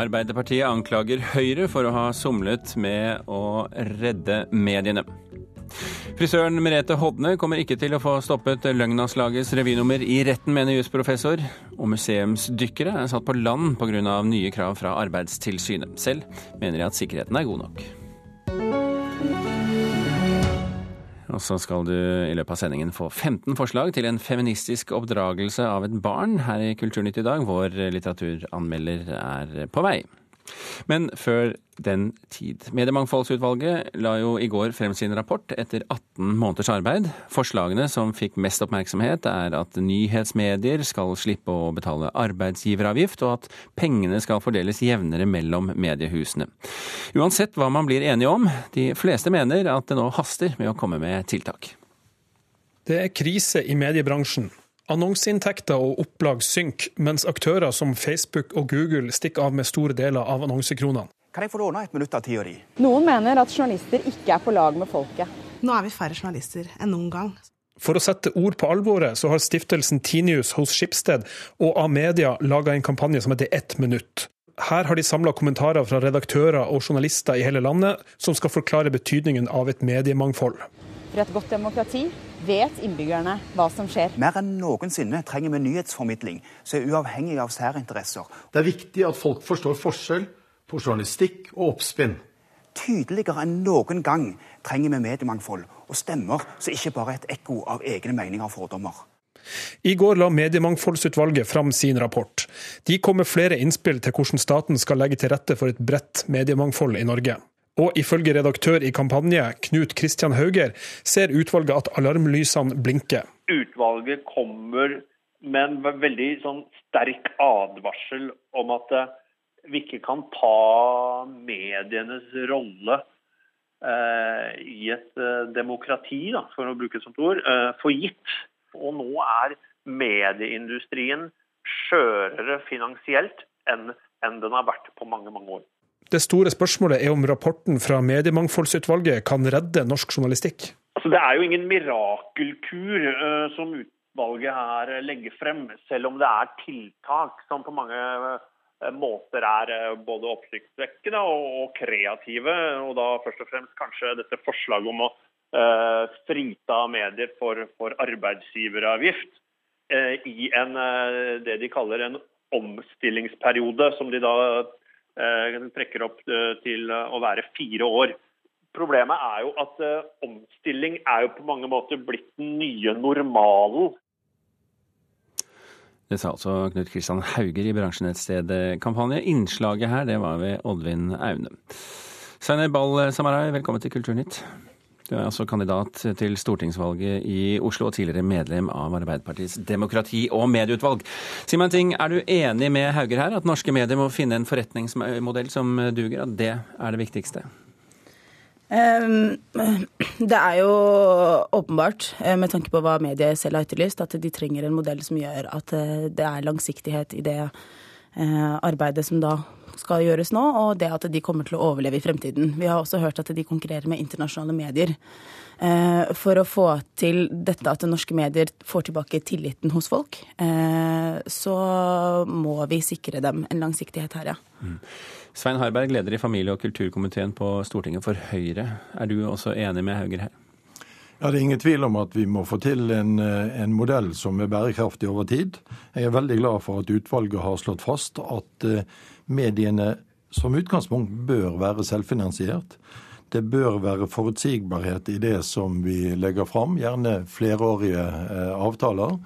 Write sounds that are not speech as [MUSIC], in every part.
Arbeiderpartiet anklager Høyre for å ha somlet med å redde mediene. Frisøren Merete Hodne kommer ikke til å få stoppet Løgnavslagets revynummer i retten, mener jusprofessor. Og museumsdykkere er satt på land pga. nye krav fra Arbeidstilsynet. Selv mener de at sikkerheten er god nok. Og så skal du i løpet av sendingen få 15 forslag til en feministisk oppdragelse av et barn her i Kulturnytt i dag. Vår litteraturanmelder er på vei. Men før den tid. Mediemangfoldsutvalget la jo i går frem sin rapport etter 18 måneders arbeid. Forslagene som fikk mest oppmerksomhet, er at nyhetsmedier skal slippe å betale arbeidsgiveravgift, og at pengene skal fordeles jevnere mellom mediehusene. Uansett hva man blir enige om, de fleste mener at det nå haster med å komme med tiltak. Det er krise i mediebransjen. Annonseinntekter og opplag synker, mens aktører som Facebook og Google stikker av med store deler av annonsekronene. Kan jeg få låne et minutt av tida di? Noen mener at journalister ikke er på lag med folket. Nå er vi færre journalister enn noen gang. For å sette ord på alvoret, så har stiftelsen Tinius hos Skipsted og A-media laga en kampanje som heter Ett minutt. Her har de samla kommentarer fra redaktører og journalister i hele landet, som skal forklare betydningen av et mediemangfold. For et godt demokrati vet innbyggerne hva som skjer. Mer enn noensinne trenger vi nyhetsformidling som er uavhengig av særinteresser. Det er viktig at folk forstår forskjell på journalistikk og oppspinn. Tydeligere enn noen gang trenger vi mediemangfold og stemmer som ikke bare er et ekko av egne meninger og fordommer. I går la Mediemangfoldsutvalget fram sin rapport. De kom med flere innspill til hvordan staten skal legge til rette for et bredt mediemangfold i Norge. Og ifølge redaktør i Kampanje, Knut Kristian Hauger, ser utvalget at alarmlysene blinker. Utvalget kommer med en veldig sånn sterk advarsel om at eh, vi ikke kan ta medienes rolle eh, i et eh, demokrati, da, for å bruke et sånt ord, eh, for gitt. Og nå er medieindustrien skjørere finansielt enn, enn den har vært på mange, mange år. Det store spørsmålet er om rapporten fra Mediemangfoldsutvalget kan redde norsk journalistikk. Altså, det er jo ingen mirakelkur uh, som utvalget her legger frem, selv om det er tiltak som på mange uh, måter er uh, både oppsiktsvekkende og, kreative. Og da først og fremst kanskje dette forslaget om å frita medier for, for arbeidsgiveravgift i en, det de kaller en omstillingsperiode, som de da Eh, trekker opp eh, til å være fire år. Problemet er jo at eh, omstilling er jo på mange måter blitt den nye normalen. Det sa altså Knut Kristian Hauger i bransjenettstedet Kampanje. Innslaget her det var ved Oddvin Aune. Zainab Ball Samarai, velkommen til Kulturnytt. Du er altså kandidat til stortingsvalget i Oslo og tidligere medlem av Arbeiderpartiets demokrati- og medieutvalg. Si meg en ting, Er du enig med Hauger her, at norske medier må finne en forretningsmodell som duger? At det er det viktigste? Ehm, det er jo åpenbart, eh, med tanke på hva mediet selv har etterlyst, at de trenger en modell som gjør at eh, det er langsiktighet i det eh, arbeidet som da skal gjøres nå, og det at de kommer til å overleve i fremtiden. Vi har også hørt at de konkurrerer med internasjonale medier. Eh, for å få til dette at norske medier får tilbake tilliten hos folk, eh, så må vi sikre dem en langsiktighet her, ja. Mm. Svein Harberg, leder i familie- og kulturkomiteen på Stortinget for Høyre. Er du også enig med Hauger her? Ja, Det er ingen tvil om at vi må få til en, en, modell som er bærekraftig over tid. Jeg er veldig glad for at utvalget har slått fast at eh, mediene som utgangspunkt bør være selvfinansiert. Det bør være forutsigbarhet i det som vi legger fram, gjerne flerårige eh, avtaler.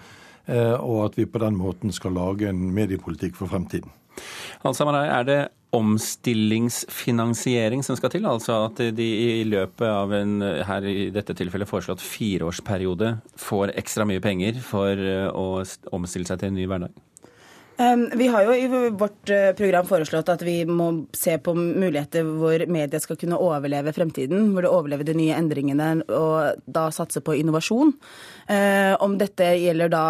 Eh, og at vi på den måten skal lage en mediepolitikk for fremtiden. Altså, er det omstillingsfinansiering som skal til? Altså at de i løpet av en her i dette tilfellet foreslått fireårsperiode får ekstra mye penger for eh, å omstille seg til en ny hverdag? Vi har jo i vårt eh, program foreslått at vi må se på muligheter hvor media skal kunne overleve fremtiden. Hvor det overlever de nye endringene, og da satse på innovasjon. Eh, om dette gjelder da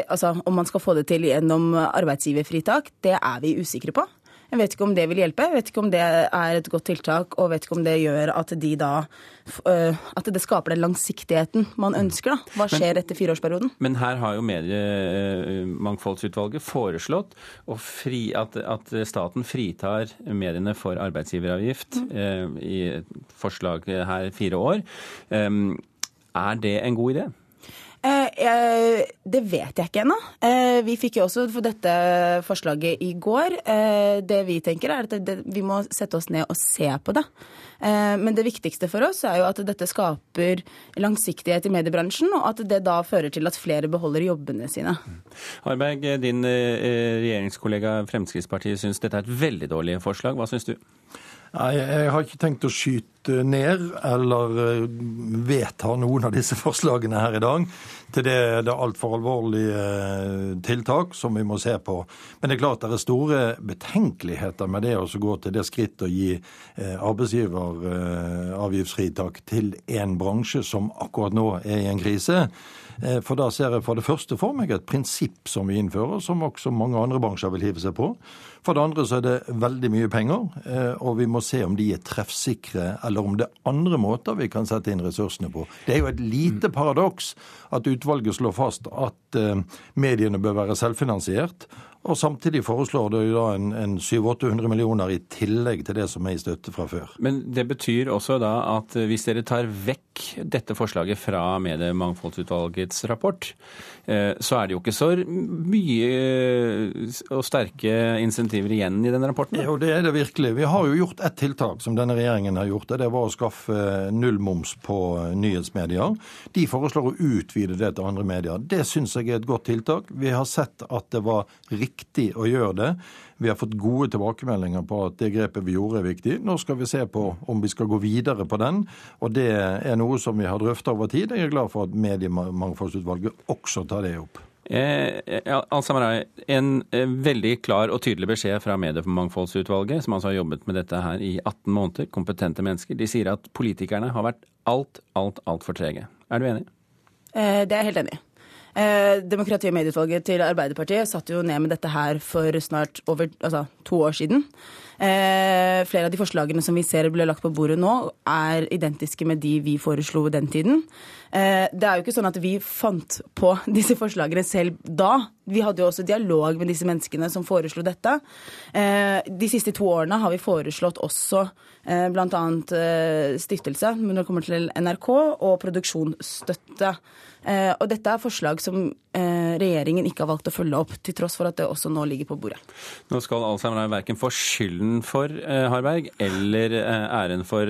Altså om man skal få det til gjennom arbeidsgiverfritak, det er vi usikre på. Jeg vet ikke om det vil hjelpe, jeg vet ikke om det er et godt tiltak, og vet ikke om det gjør at de da At det skaper den langsiktigheten man ønsker, da. Hva skjer etter fireårsperioden? Men her har jo Mediemangfoldsutvalget foreslått fri, at, at, staten fritar mediene for arbeidsgiveravgift mm. eh, i forslag her fire år. Um, er det en god idé? Eh, det vet jeg ikke ennå. Eh, vi fikk jo også for dette forslaget i går. Eh, det vi tenker er at vi må sette oss ned og se på det. Men det viktigste for oss er jo at dette skaper langsiktighet i mediebransjen, og at det da fører til at flere beholder jobbene sine. Harberg, din regjeringskollega Fremskrittspartiet syns dette er et veldig dårlig forslag. Hva syns du? Nei, Jeg har ikke tenkt å skyte ned eller eh, vedta noen av disse [LAUGHS] forslagene her i dag. Til det er altfor alvorlige eh, tiltak som vi må se på. Men det er klart det er store betenkeligheter med det å gå til det skritt å gi eh, arbeidsgiveravgiftsfritak til en bransje som akkurat nå er i en krise. For da ser jeg for det første for meg et prinsipp som vi innfører, som også mange andre bransjer vil hive seg på. For det andre så er det veldig mye penger, eh, og vi må se om de er treffsikre, eller om det er andre måter vi kan sette inn ressursene på. Det er jo et lite paradoks at utvalget slår fast at eh, mediene bør være selvfinansiert, og samtidig foreslår det da en, en 700-800 millioner i tillegg til det som er i støtte fra før. Men det betyr også da at hvis dere tar vekk dette forslaget fra Mediemangfoldsutvalgets rapport, eh, så er det jo ikke så mye eh, og sterke insentiver igjen i den rapporten? Jo, det er det virkelig. Vi har jo gjort ett tiltak som denne regjeringen har gjort. Det var å skaffe nullmoms på nyhetsmedier. De foreslår å utvide det til andre medier. Det syns jeg er et godt tiltak. Vi har sett at det var riktig riktig å gjøre det. Vi har fått gode tilbakemeldinger på at det grepet vi gjorde, er viktig. Nå skal vi se på om vi skal gå videre på den, og det er noe som vi har drøfta over tid. Jeg er glad for at Mediemangfoldsutvalget også tar det opp. Eh, en eh, veldig klar og tydelig beskjed fra Mediemangfoldsutvalget, som altså har jobbet med dette her i 18 måneder, kompetente mennesker. De sier at politikerne har vært alt, alt, altfor trege. Er du enig? Eh, det er jeg helt enig i. Eh, Demokrati- og medieutvalget til Arbeiderpartiet satt jo ned med dette her for snart over altså, to år siden. Eh, flere av de forslagene som vi ser ble lagt på bordet nå, er identiske med de vi foreslo den tiden. Eh, det er jo ikke sånn at vi fant på [LAUGHS] disse forslagene selv da. Vi hadde jo også dialog med disse menneskene som foreslo dette. Eh, de siste to årene har vi foreslått også eh, bl.a. stiftelse når det kommer til NRK, og produksjonsstøtte. Og dette er forslag som regjeringen ikke har valgt å følge opp, til tross for at det også nå ligger på bordet. Nå skal Alzheimer verken få skylden for Harberg eller æren for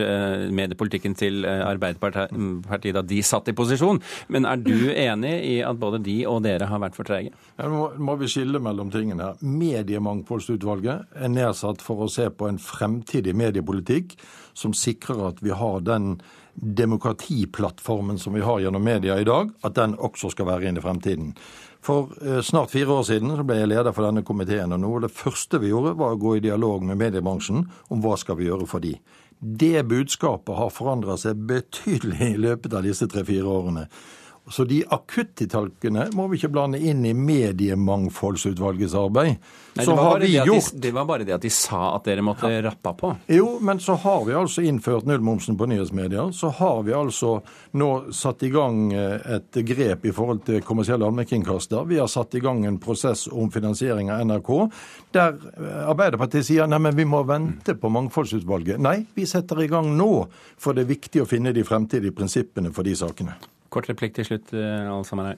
mediepolitikken til Arbeiderpartiet da de satt i posisjon. Men er du enig i at både de og dere har vært for trege? Nå må vi skille mellom tingene her. Mediemangfoldsutvalget er nedsatt for å se på en fremtidig mediepolitikk som sikrer at vi har den demokratiplattformen som vi har gjennom media i dag, at den også skal være inn i fremtiden. For eh, snart fire år siden så ble jeg leder for denne komiteen, og noe av det første vi gjorde, var å gå i dialog med mediebransjen om hva skal vi gjøre for de. Det budskapet har forandra seg betydelig i løpet av disse tre-fire årene. Så de akuttiltakene må vi ikke blande inn i Mediemangfoldsutvalgets arbeid. Nei, det, var de gjort... de, det, var bare det at de sa at dere måtte ja. rappe på. Jo, men så har vi altså innført nullmomsen på nyhetsmedier. Så har vi altså nå satt i gang eh, et grep i forhold til kommersielle allmennkringkaster. Vi har satt i gang en prosess om finansiering av NRK, der eh, Arbeiderpartiet sier nei, men vi må vente på Mangfoldsutvalget. Nei, vi setter i gang nå, for det er viktig å finne de fremtidige prinsippene for de sakene. Kort replikk til slutt, eh, alle sammen her.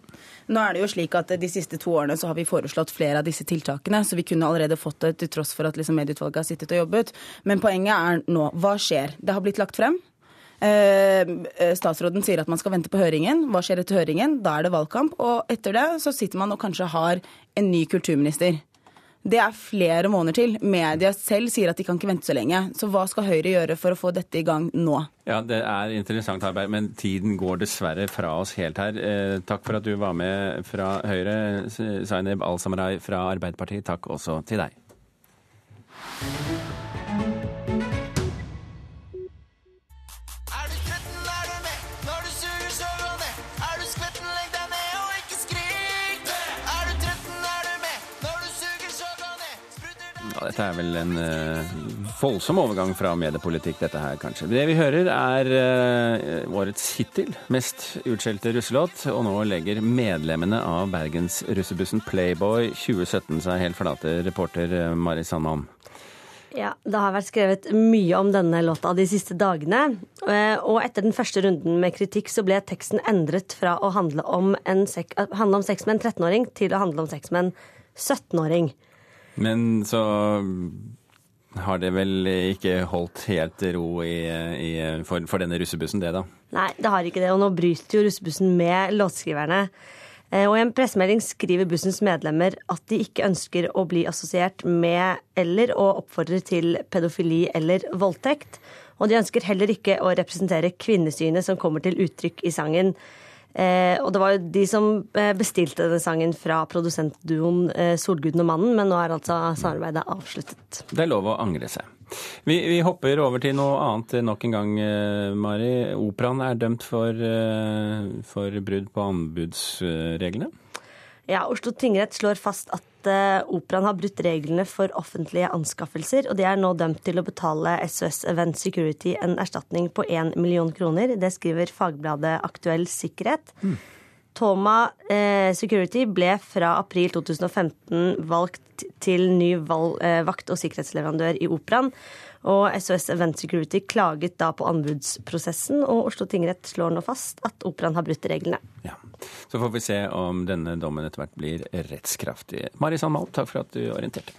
Nå er det jo slik at De siste to årene så har vi foreslått flere av disse tiltakene, så vi kunne allerede fått det til tross for at liksom medieutvalget har sittet og jobbet. Men poenget er nå hva skjer? Det har blitt lagt frem. Eh, eh, statsråden sier at man skal vente på høringen. Hva skjer etter høringen? Da er det valgkamp. Og etter det så sitter man og kanskje har en ny kulturminister. Det er flere måneder til. Media selv sier at de kan ikke vente så lenge. Så hva skal Høyre gjøre for å få dette i gang nå? Ja, Det er interessant arbeid, men tiden går dessverre fra oss helt her. Eh, takk for at du var med fra Høyre. Zaineb Al-Samarai fra Arbeiderpartiet, takk også til deg. Dette er vel en uh, voldsom overgang fra mediepolitikk, dette her, kanskje. Det vi hører er uh, årets hittil mest utskjelte russelåt, og nå legger medlemmene av Bergens russebussen Playboy 2017 seg helt flate, reporter uh, Mari Sandman. Ja, det har vært skrevet mye om denne låta de siste dagene. Og etter den første runden med kritikk så ble teksten endret fra å handle om, handle om sex med en 13-åring til å handle om sex med en 17-åring. Men så har det vel ikke holdt helt ro i, i, for, for, denne russebussen, det da? Nei, det har ikke det. Og nå bryter jo russebussen med låtskriverne. Eh, og i en pressemelding skriver bussens medlemmer at de ikke ønsker å bli assosiert med eller å oppfordre til pedofili eller voldtekt. Og de ønsker heller ikke å representere kvinnesynet som kommer til uttrykk i sangen. Eh, og det var jo de som eh, bestilte denne sangen fra produsentduoen eh, Solguden og Mannen, men nå er altså samarbeidet avsluttet. Det er lov å angre seg. Vi, vi, hopper over til noe annet nok en gang, eh, Mari. Operaen er dømt for, eh, for brudd på anbudsreglene? Ja, Oslo tingrett slår fast at uh, operaen har brutt reglene for offentlige anskaffelser, og de er nå dømt til å betale SOS Event Security en erstatning på 1 million kroner. Det skriver fagbladet Aktuell sikkerhet. Mm. Toma eh, Security ble fra april 2015 valgt til ny eh, vakt- og sikkerhetsleverandør i operaen. Og SOS Event Security klaget da på anbudsprosessen, og Oslo tingrett slår nå fast at operaen har brutt reglene. Ja. Så får vi se om denne dommen etter hvert blir rettskraftig. Mari Sandmal, takk for at du orienterte.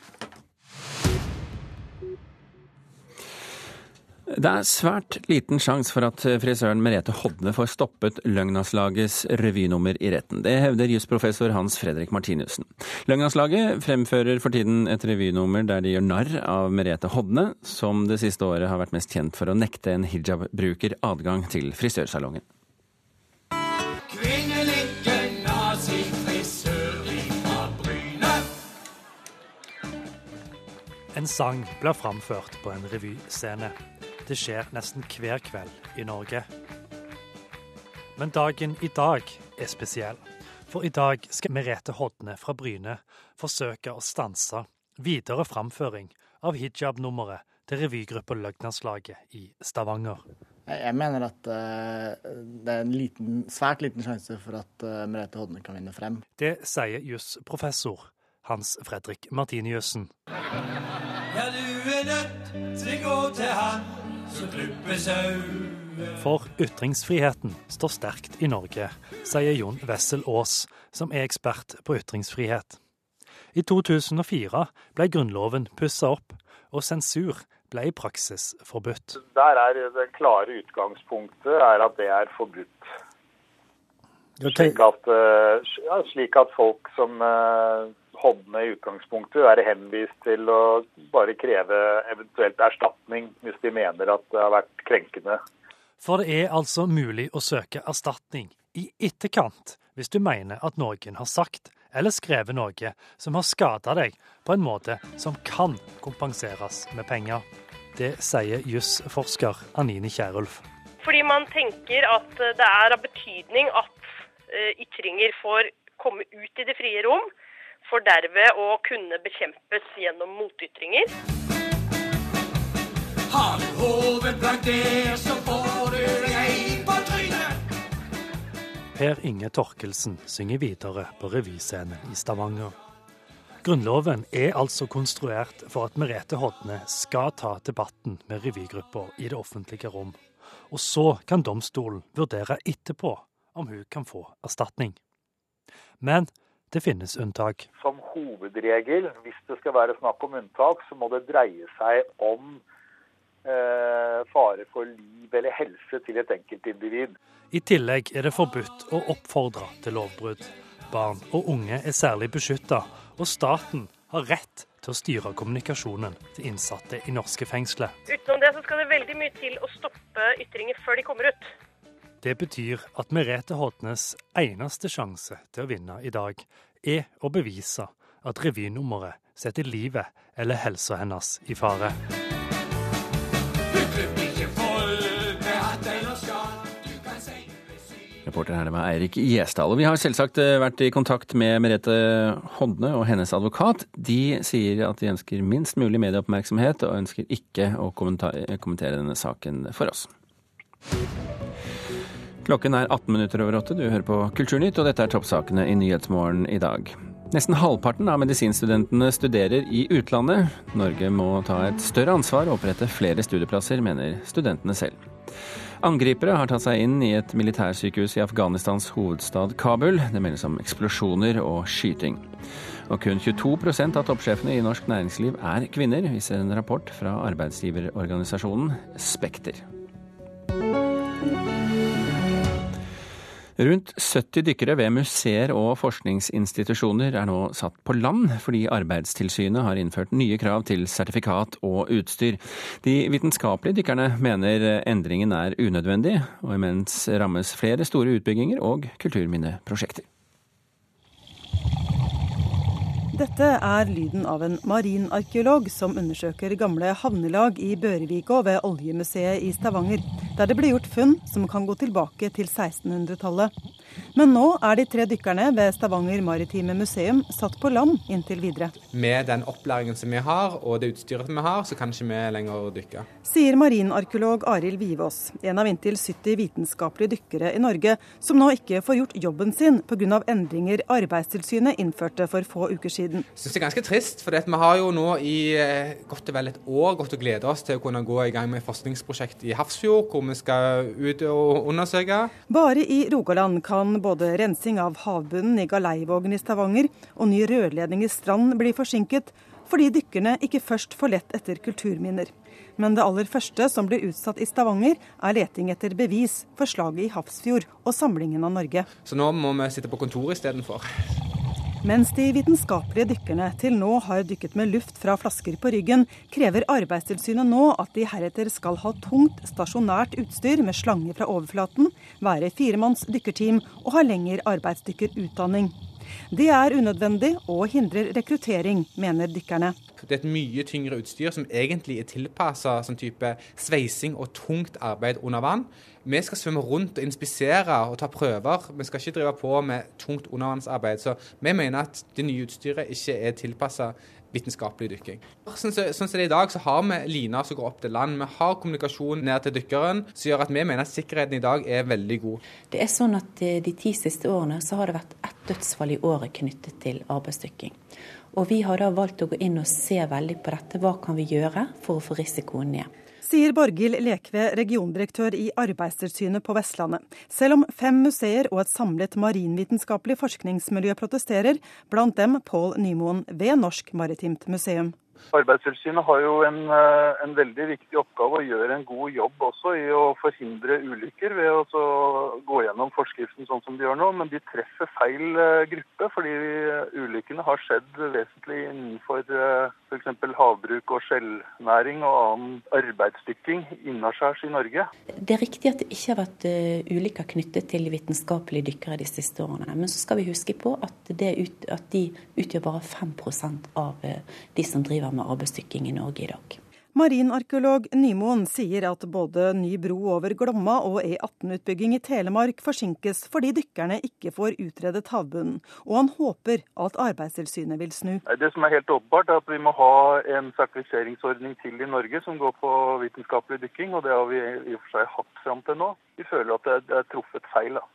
Det er svært liten sjanse for at frisøren Merete Hodne får stoppet Løgnaslagets revynummer i retten. Det hevder jusprofessor Hans Fredrik Martinussen. Løgnaslaget fremfører for tiden et revynummer der de gjør narr av Merete Hodne, som det siste året har vært mest kjent for å nekte en hijab-bruker adgang til frisørsalongen. Kvinnelige nazifrisør ifra Bryne. En sang blir framført på en revyscene. Det skjer nesten hver kveld i Norge. Men dagen i dag er spesiell. For i dag skal Merete Hodne fra Bryne forsøke å stanse videre framføring av hijab-nummeret til revygruppa Løgnanslaget i Stavanger. Jeg mener at uh, det er en liten, svært liten sjanse for at uh, Merete Hodne kan vinne frem. Det sier jusprofessor Hans Fredrik Martiniussen. Ja, du er nødt til å gå til han for ytringsfriheten står sterkt i Norge, sier Jon Wessel Aas, som er ekspert på ytringsfrihet. I 2004 ble Grunnloven pussa opp, og sensur ble i praksis forbudt. Der er Det klare utgangspunktet er at det er forbudt. Okay. Slik, at, eh, ja, slik at folk som eh, i utgangspunktet være henvist til å bare kreve eventuelt erstatning hvis de mener at det har vært krenkende. For det er altså mulig å søke erstatning i etterkant hvis du mener at noen har sagt eller skrevet noe som har skada deg på en måte som kan kompenseres med penger. Det sier jusforsker Anine Kierulf. Fordi man tenker at det er av betydning at eh, ytringer får komme ut i det frie rom for derved å kunne bekjempes gjennom motytringer. Har du hodet blankt der, så får du deg på trynet. Per Inge Torkelsen synger videre på revyscenen i Stavanger. Grunnloven er altså konstruert for at Merete Hodne skal ta debatten med revygrupper i det offentlige rom. Og så kan domstolen vurdere etterpå om hun kan få erstatning. Men det finnes unntak. Som hovedregel, hvis det skal være snakk om unntak, så må det dreie seg om eh, fare for liv eller helse til et enkeltindivid. I tillegg er det forbudt å oppfordre til lovbrudd. Barn og unge er særlig beskytta, og staten har rett til å styre kommunikasjonen til innsatte i norske fengsler. Utenom det så skal det veldig mye til å stoppe ytringer før de kommer ut. Det betyr at Merete Hodnes eneste sjanse til å vinne i dag, er å bevise at revynummeret setter livet eller helsa hennes i fare. Reporter her det var Eirik Gjesdal. Vi har selvsagt eh, vært i kontakt med Merete Hodne og hennes advokat. De sier at de ønsker minst mulig medieoppmerksomhet, og ønsker ikke å kommentere denne saken for oss. Klokken er 18 minutter over åtte. Du hører på Kulturnytt, og dette er toppsakene i Nyhetsmorgen i dag. Nesten halvparten av medisinstudentene studerer i utlandet. Norge må ta et større ansvar og opprette flere studieplasser, mener studentene selv. Angripere har tatt seg inn i et militærsykehus i Afghanistans hovedstad Kabul. Det meldes om eksplosjoner og skyting. Og kun 22% av toppsjefene i norsk næringsliv er kvinner, viser en rapport fra arbeidsgiverorganisasjonen Spekter. Rundt 70 dykkere ved museer og forskningsinstitusjoner er nå satt på land, fordi Arbeidstilsynet har innført nye krav til sertifikat og utstyr. De vitenskapelige dykkerne mener endringen er unødvendig, og imens rammes flere store utbygginger og kulturminneprosjekter. Dette er lyden av en marinarkeolog som undersøker gamle havnelag i Børevika ved Oljemuseet i Stavanger, der det ble gjort funn som kan gå tilbake til 1600-tallet. Men nå er de tre dykkerne ved Stavanger Maritime Museum satt på land inntil videre. Med den opplæringen som vi har og det utstyret vi har, så kan ikke vi lenger dykke. Sier marinarkeolog Arild Vivås, en av inntil 70 vitenskapelige dykkere i Norge som nå ikke får gjort jobben sin pga. endringer Arbeidstilsynet innførte for få uker siden. Jeg synes det er ganske trist, for vi har jo nå i eh, godt og vel et år gått og gleda oss til å kunne gå i gang med forskningsprosjekt i Hafrsfjord, hvor vi skal ut og undersøke. Bare i Rogaland kan både rensing av havbunnen i Galeivågen i Stavanger og ny rørledning i Strand bli forsinket, fordi dykkerne ikke først får lett etter kulturminner. Men det aller første som blir utsatt i Stavanger, er leting etter bevis for slaget i Hafrsfjord og samlingen av Norge. Så nå må vi sitte på kontoret istedenfor. Mens de vitenskapelige dykkerne til nå har dykket med luft fra flasker på ryggen, krever Arbeidstilsynet nå at de heretter skal ha tungt, stasjonært utstyr med slange fra overflaten, være firemanns dykkerteam og ha lengre arbeidsdykkerutdanning. Det er unødvendig og hindrer rekruttering, mener dykkerne. Det er et mye tyngre utstyr som egentlig er tilpassa sånn type sveising og tungt arbeid under vann. Vi skal svømme rundt og inspisere og ta prøver. Vi skal ikke drive på med tungt undervannsarbeid. Så vi mener at det nye utstyret ikke er tilpassa vitenskapelig dykking. Sånn som det er i dag, så har vi lina som går opp til land. Vi har kommunikasjon ned til dykkeren, som gjør at vi mener at sikkerheten i dag er veldig god. Det er sånn at eh, De ti siste årene så har det vært ett dødsfall i året knyttet til arbeidsdykking. Og Vi har da valgt å gå inn og se veldig på dette. Hva kan vi gjøre for å få risikoen ned? Sier Borghild Lekve, regiondirektør i Arbeidstilsynet på Vestlandet. Selv om fem museer og et samlet marinvitenskapelig forskningsmiljø protesterer, blant dem Pål Nymoen ved Norsk Maritimt Museum. Arbeidstilsynet har jo en, eh, en, veldig viktig oppgave å gjøre en god jobb også i å forhindre ulykker ved å gå gjennom forskriften sånn som de gjør nå, men de treffer feil eh, gruppe. Fordi ulykkene har skjedd vesentlig innenfor f.eks. havbruk og skjellnæring og annen arbeidsdykking innaskjærs i Norge. Det er riktig at det ikke har vært eh, ulykker knyttet til vitenskapelige dykkere de siste årene. Men så skal vi huske på at, ut, at de utgjør bare 5% av de som driver med arbeidsdykking i Norge i dag. Marinarkeolog Nymoen sier at både ny bro over Glomma og E18-utbygging i Telemark forsinkes fordi dykkerne ikke får utredet havbunnen, og han håper at Arbeidstilsynet vil snu. Det som er helt åpenbart er at Vi må ha en sertifiseringsordning til i Norge som går på vitenskapelig dykking, og det har vi i og for seg hatt fram til nå. Vi føler at det er truffet feil. da.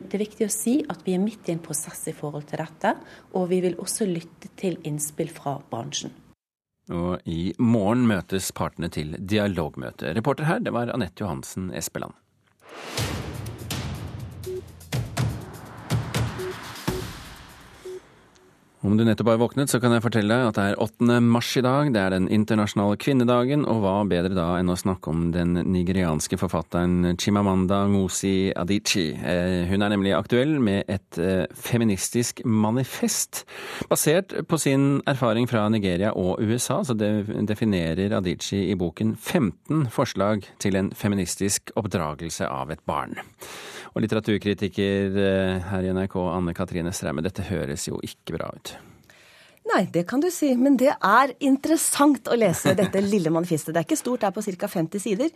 Det er viktig å si at vi er midt i en prosess i forhold til dette, og vi vil også lytte til innspill fra bransjen. Og i morgen møtes partene til dialogmøte. Reporter her, det var Anette Johansen Espeland. Om du nettopp har våknet, så kan jeg fortelle deg at det er 8. mars i dag. Det er den internasjonale kvinnedagen, og hva bedre da enn å snakke om den nigerianske forfatteren Chimamanda Ngozi Adichie. Eh, hun er nemlig aktuell med et eh, feministisk manifest. Basert på sin erfaring fra Nigeria og USA, så definerer Adichie i boken 15 forslag til en feministisk oppdragelse av et barn. Og litteraturkritiker eh, her i NRK, Anne Katrine Straume, dette høres jo ikke bra ut? Nei, det kan du si. Men det er interessant å lese [LAUGHS] dette lille manifestet. Det er ikke stort, det er på ca. 50 sider.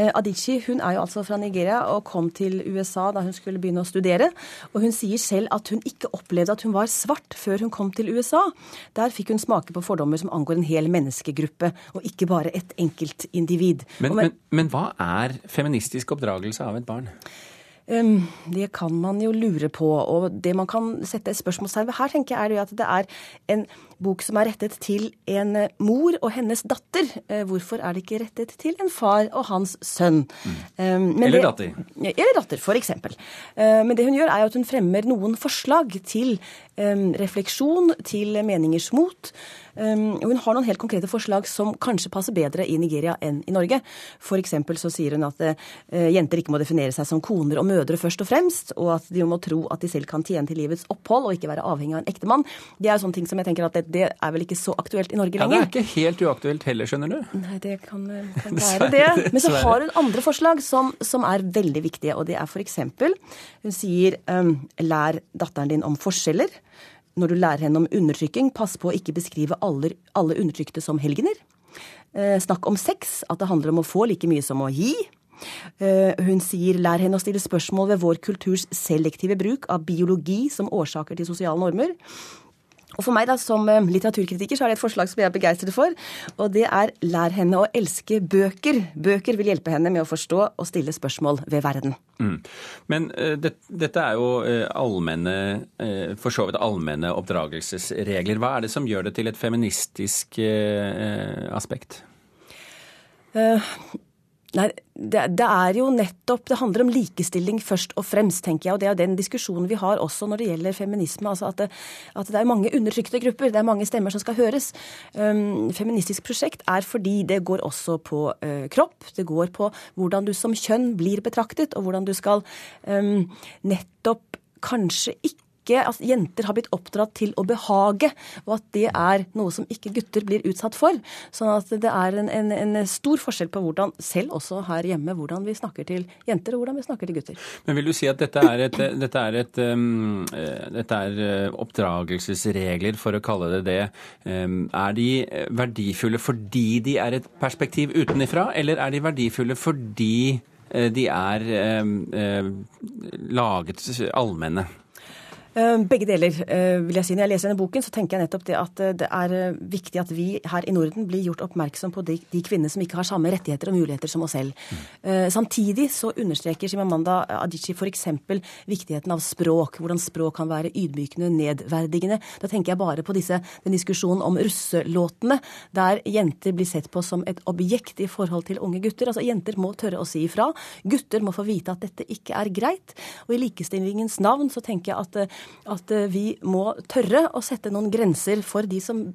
Eh, Adichie hun er jo altså fra Nigeria og kom til USA da hun skulle begynne å studere. Og hun sier selv at hun ikke opplevde at hun var svart før hun kom til USA. Der fikk hun smake på fordommer som angår en hel menneskegruppe, og ikke bare et enkeltindivid. Men, men, men hva er feministisk oppdragelse av et barn? Um, det kan man jo lure på. Og det man kan sette et spørsmålstegn ved her, tenker jeg, er at det er en bok som er rettet til en eh, mor og hennes datter. Uh, hvorfor er det ikke rettet til en far og hans sønn? Mm. Um, eller datter. Eller datter. Uh, men det hun gjør, er at hun fremmer noen forslag til refleksjon, til meningers mot. Hun har noen helt konkrete forslag som kanskje passer bedre i Nigeria enn i Norge. F.eks. så sier hun at jenter ikke må definere seg som koner og mødre først og fremst, og at de må tro at de selv kan tjene til livets opphold og ikke være avhengig av en ektemann. Det er sånne ting som jeg tenker at det, det, er vel ikke så aktuelt i Norge lenger. Ja, Det er ikke helt uaktuelt heller, skjønner du. Nei, det kan, kan [LAUGHS] være det. Men så har hun andre forslag som, som er veldig viktige, og det er f.eks. Hun sier um, lær datteren din om forskjeller når du lærer henne om undertrykking, pass på å ikke beskrive alle, alle undertrykte som helgener. Eh, snakk om sex, at det handler om å få like mye som å gi. Eh, hun sier lær henne å stille spørsmål ved vår kulturs selektive bruk av biologi som årsaker til sosiale normer. Og For meg da, som eh, litteraturkritiker så er det et forslag som jeg er begeistret for. Og det er lær henne å elske bøker. Bøker vil hjelpe henne med å forstå og stille spørsmål ved verden. Mm. Men uh, det, dette er jo uh, allmenne, uh, for så vidt allmenne oppdragelsesregler. Hva er det som gjør det til et feministisk aspekt? Nei, det, det, er jo nettopp Det handler om likestilling først og fremst, tenker jeg. Og det er den diskusjonen vi har også når det gjelder feminisme. altså At det, at det er mange undertrykte grupper. Det er mange stemmer som skal høres. Um, feministisk prosjekt er fordi det går også på uh, kropp. Det går på hvordan du som kjønn blir betraktet, og hvordan du skal um, nettopp kanskje ikke ikke at jenter har blitt oppdratt til å behage, og at det er noe som ikke gutter blir utsatt for. Sånn at det er en, en, en stor forskjell på hvordan, selv også her hjemme, hvordan vi snakker til jenter og hvordan vi snakker til gutter. Men vil du si at dette er, et, dette er, et, um, dette er eh, oppdragelsesregler, for å kalle det det. Um, er de verdifulle fordi de er et perspektiv utenifra, eller er de verdifulle fordi eh, de er um, laget allmenne? Eh, begge deler, eh, vil jeg si. Når jeg leser denne boken, så tenker jeg nettopp det at eh, det er viktig at vi her i Norden blir gjort oppmerksom på de, de kvinnene som ikke har samme rettigheter og muligheter som oss selv. Mm. Samtidig så understreker Shimamanda Adichie f.eks. viktigheten av språk. Hvordan språk kan være ydmykende, nedverdigende. Da tenker jeg bare på disse, den diskusjonen om russelåtene, der jenter blir sett på som et objekt i forhold til unge gutter. Altså Jenter må tørre å si ifra. Gutter må få vite at dette ikke er greit. Og i likestillingens navn så tenker jeg at at eh, vi må tørre å sette noen grenser for de som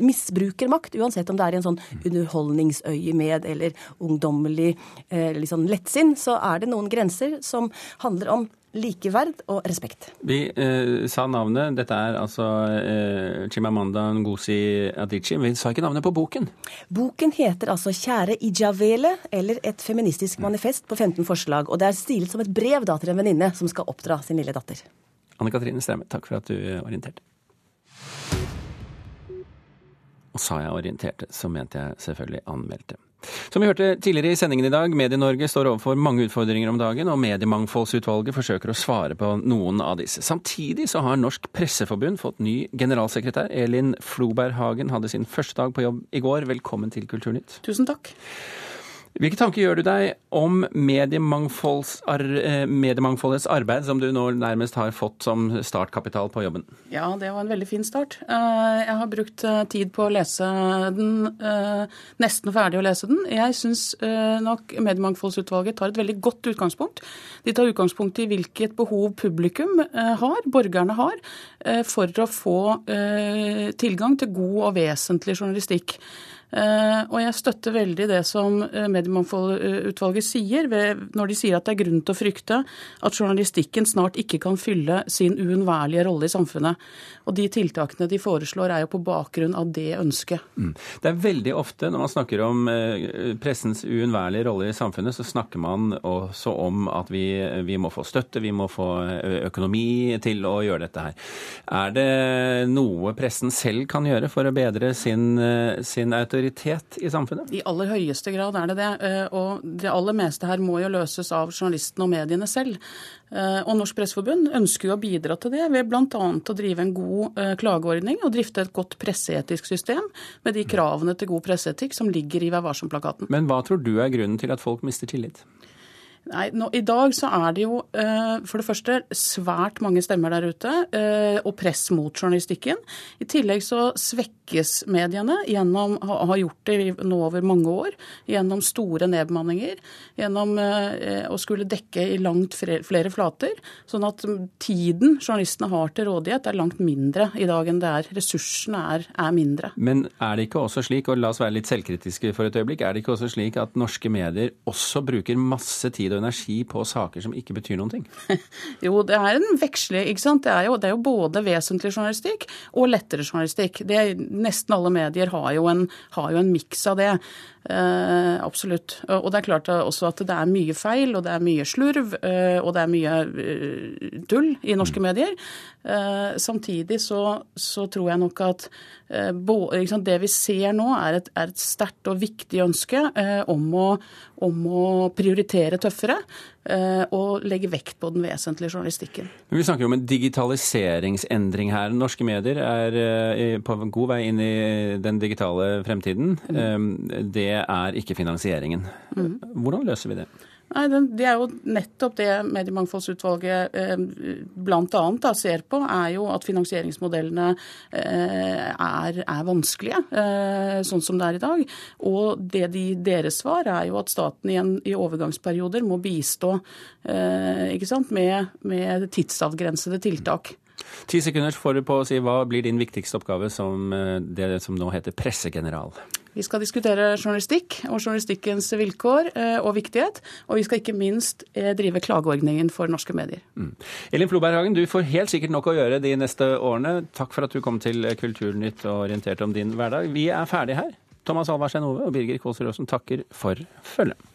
misbruker makt, uansett om det er i en sånn underholdningsøyemed eller ungdommelig eh, liksom lettsinn, så er det noen grenser som handler om likeverd og respekt. Vi eh, sa navnet. Dette er altså eh, Chimamanda Ngozi Adichie. Vi sa ikke navnet på boken. Boken heter altså 'Kjære Ijavele', eller Et feministisk manifest på 15 forslag. Og det er stilet som et brev da til en venninne som skal oppdra sin lille datter. Anne Katrine Stremme, takk for at du orienterte. Og sa jeg orienterte, så mente jeg selvfølgelig anmeldte. Som vi hørte tidligere i sendingen i dag, Medie-Norge står overfor mange utfordringer om dagen, og Mediemangfoldsutvalget forsøker å svare på noen av disse. Samtidig så har Norsk Presseforbund fått ny generalsekretær. Elin Floberg Hagen hadde sin første dag på jobb i går. Velkommen til Kulturnytt. Tusen takk. Hvilke tanker gjør du deg om mediemangfoldets arbeid, som du nå nærmest har fått som startkapital på jobben? Ja, det var en veldig fin start. Eh, jeg har brukt eh, tid på å lese den, eh, nesten ferdig å lese den. Jeg syns nok Mediemangfoldsutvalget tar et veldig godt utgangspunkt. De tar utgangspunkt i hvilket behov publikum har, borgerne har, for å få tilgang til god og vesentlig journalistikk. Og jeg støtter veldig det som Mediemangfoldutvalget sier, når de sier at det er grunn til å frykte at journalistikken snart ikke kan fylle sin uunnværlige rolle i samfunnet. Og de tiltakene de foreslår er jo på bakgrunn av det ønsket. Mm. Det er veldig ofte når man snakker om pressens uunnværlige rolle i samfunnet, så snakker man også om at vi, vi må få støtte, vi må få økonomi til å gjøre dette her. Er det noe pressen selv kan gjøre for å bedre sin, sin autoritet i samfunnet? I aller høyeste grad er det det. Eh, og det aller meste her må jo løses av journalistene og mediene selv. Eh, og Norsk Presseforbund ønsker jo å bidra til det ved bl.a. å drive en god eh, klageordning og drifte et godt presseetisk system med de kravene til god presseetikk som ligger i Vær varsom-plakaten. Men hva tror du er grunnen til at folk mister tillit? Nei, nå, I dag så er det jo uh, for det første svært mange stemmer der ute, uh, og press mot journalistikken. I tillegg så svekkes mediene gjennom, har gjort det nå over mange år, gjennom store nedbemanninger. Gjennom uh, å skulle dekke i langt flere flater. Sånn at tiden journalistene har til rådighet er langt mindre i dag enn det er. Ressursene er, er mindre. Men er det ikke også slik, og la oss være litt selvkritiske for et øyeblikk, er det ikke også slik at norske medier også bruker masse tid og energi på saker som ikke betyr noen ting? [LAUGHS] jo, det er en veksle, ikke sant. Det er, jo, det er jo både vesentlig journalistikk og lettere journalistikk. Det, nesten alle medier har jo en, har jo en miks av det. Eh, absolutt. Og det er klart også at det er mye feil, og det er mye slurv, eh, og det er mye eh, tull i norske mm. medier. Eh, samtidig så, så, tror jeg nok at det vi ser nå, er et, er et sterkt og viktig ønske eh, om å, om å prioritere tøffere og legge vekt på den vesentlige journalistikken. Men vi snakker jo om en digitaliseringsendring her. Norske medier er på god vei inn i den digitale fremtiden. Mm. Det er ikke finansieringen. Mm. Hvordan løser vi det? Nei, Det er jo nettopp det Mediemangfoldsutvalget eh, bl.a. ser på, er jo at finansieringsmodellene eh, er, er, vanskelige, eh, sånn som det er i dag. Og det de, deres svar er jo at staten i, i overgangsperioder må bistå sant, med, med tidsavgrensede tiltak. Ti sekunder får du på å si hva blir din viktigste oppgave som det som nå heter pressegeneral? Vi skal diskutere journalistikk og journalistikkens vilkår eh, og viktighet. Og vi skal ikke minst eh, drive klageordningen for norske medier. Mm. Elin Floberghagen, du får helt sikkert nok å gjøre de neste årene. Takk for at du kom til Kulturnytt og orienterte om din hverdag. Vi er ferdige her. Thomas Alvarstein Ove og Birger Kålsrud Aasen takker for følget.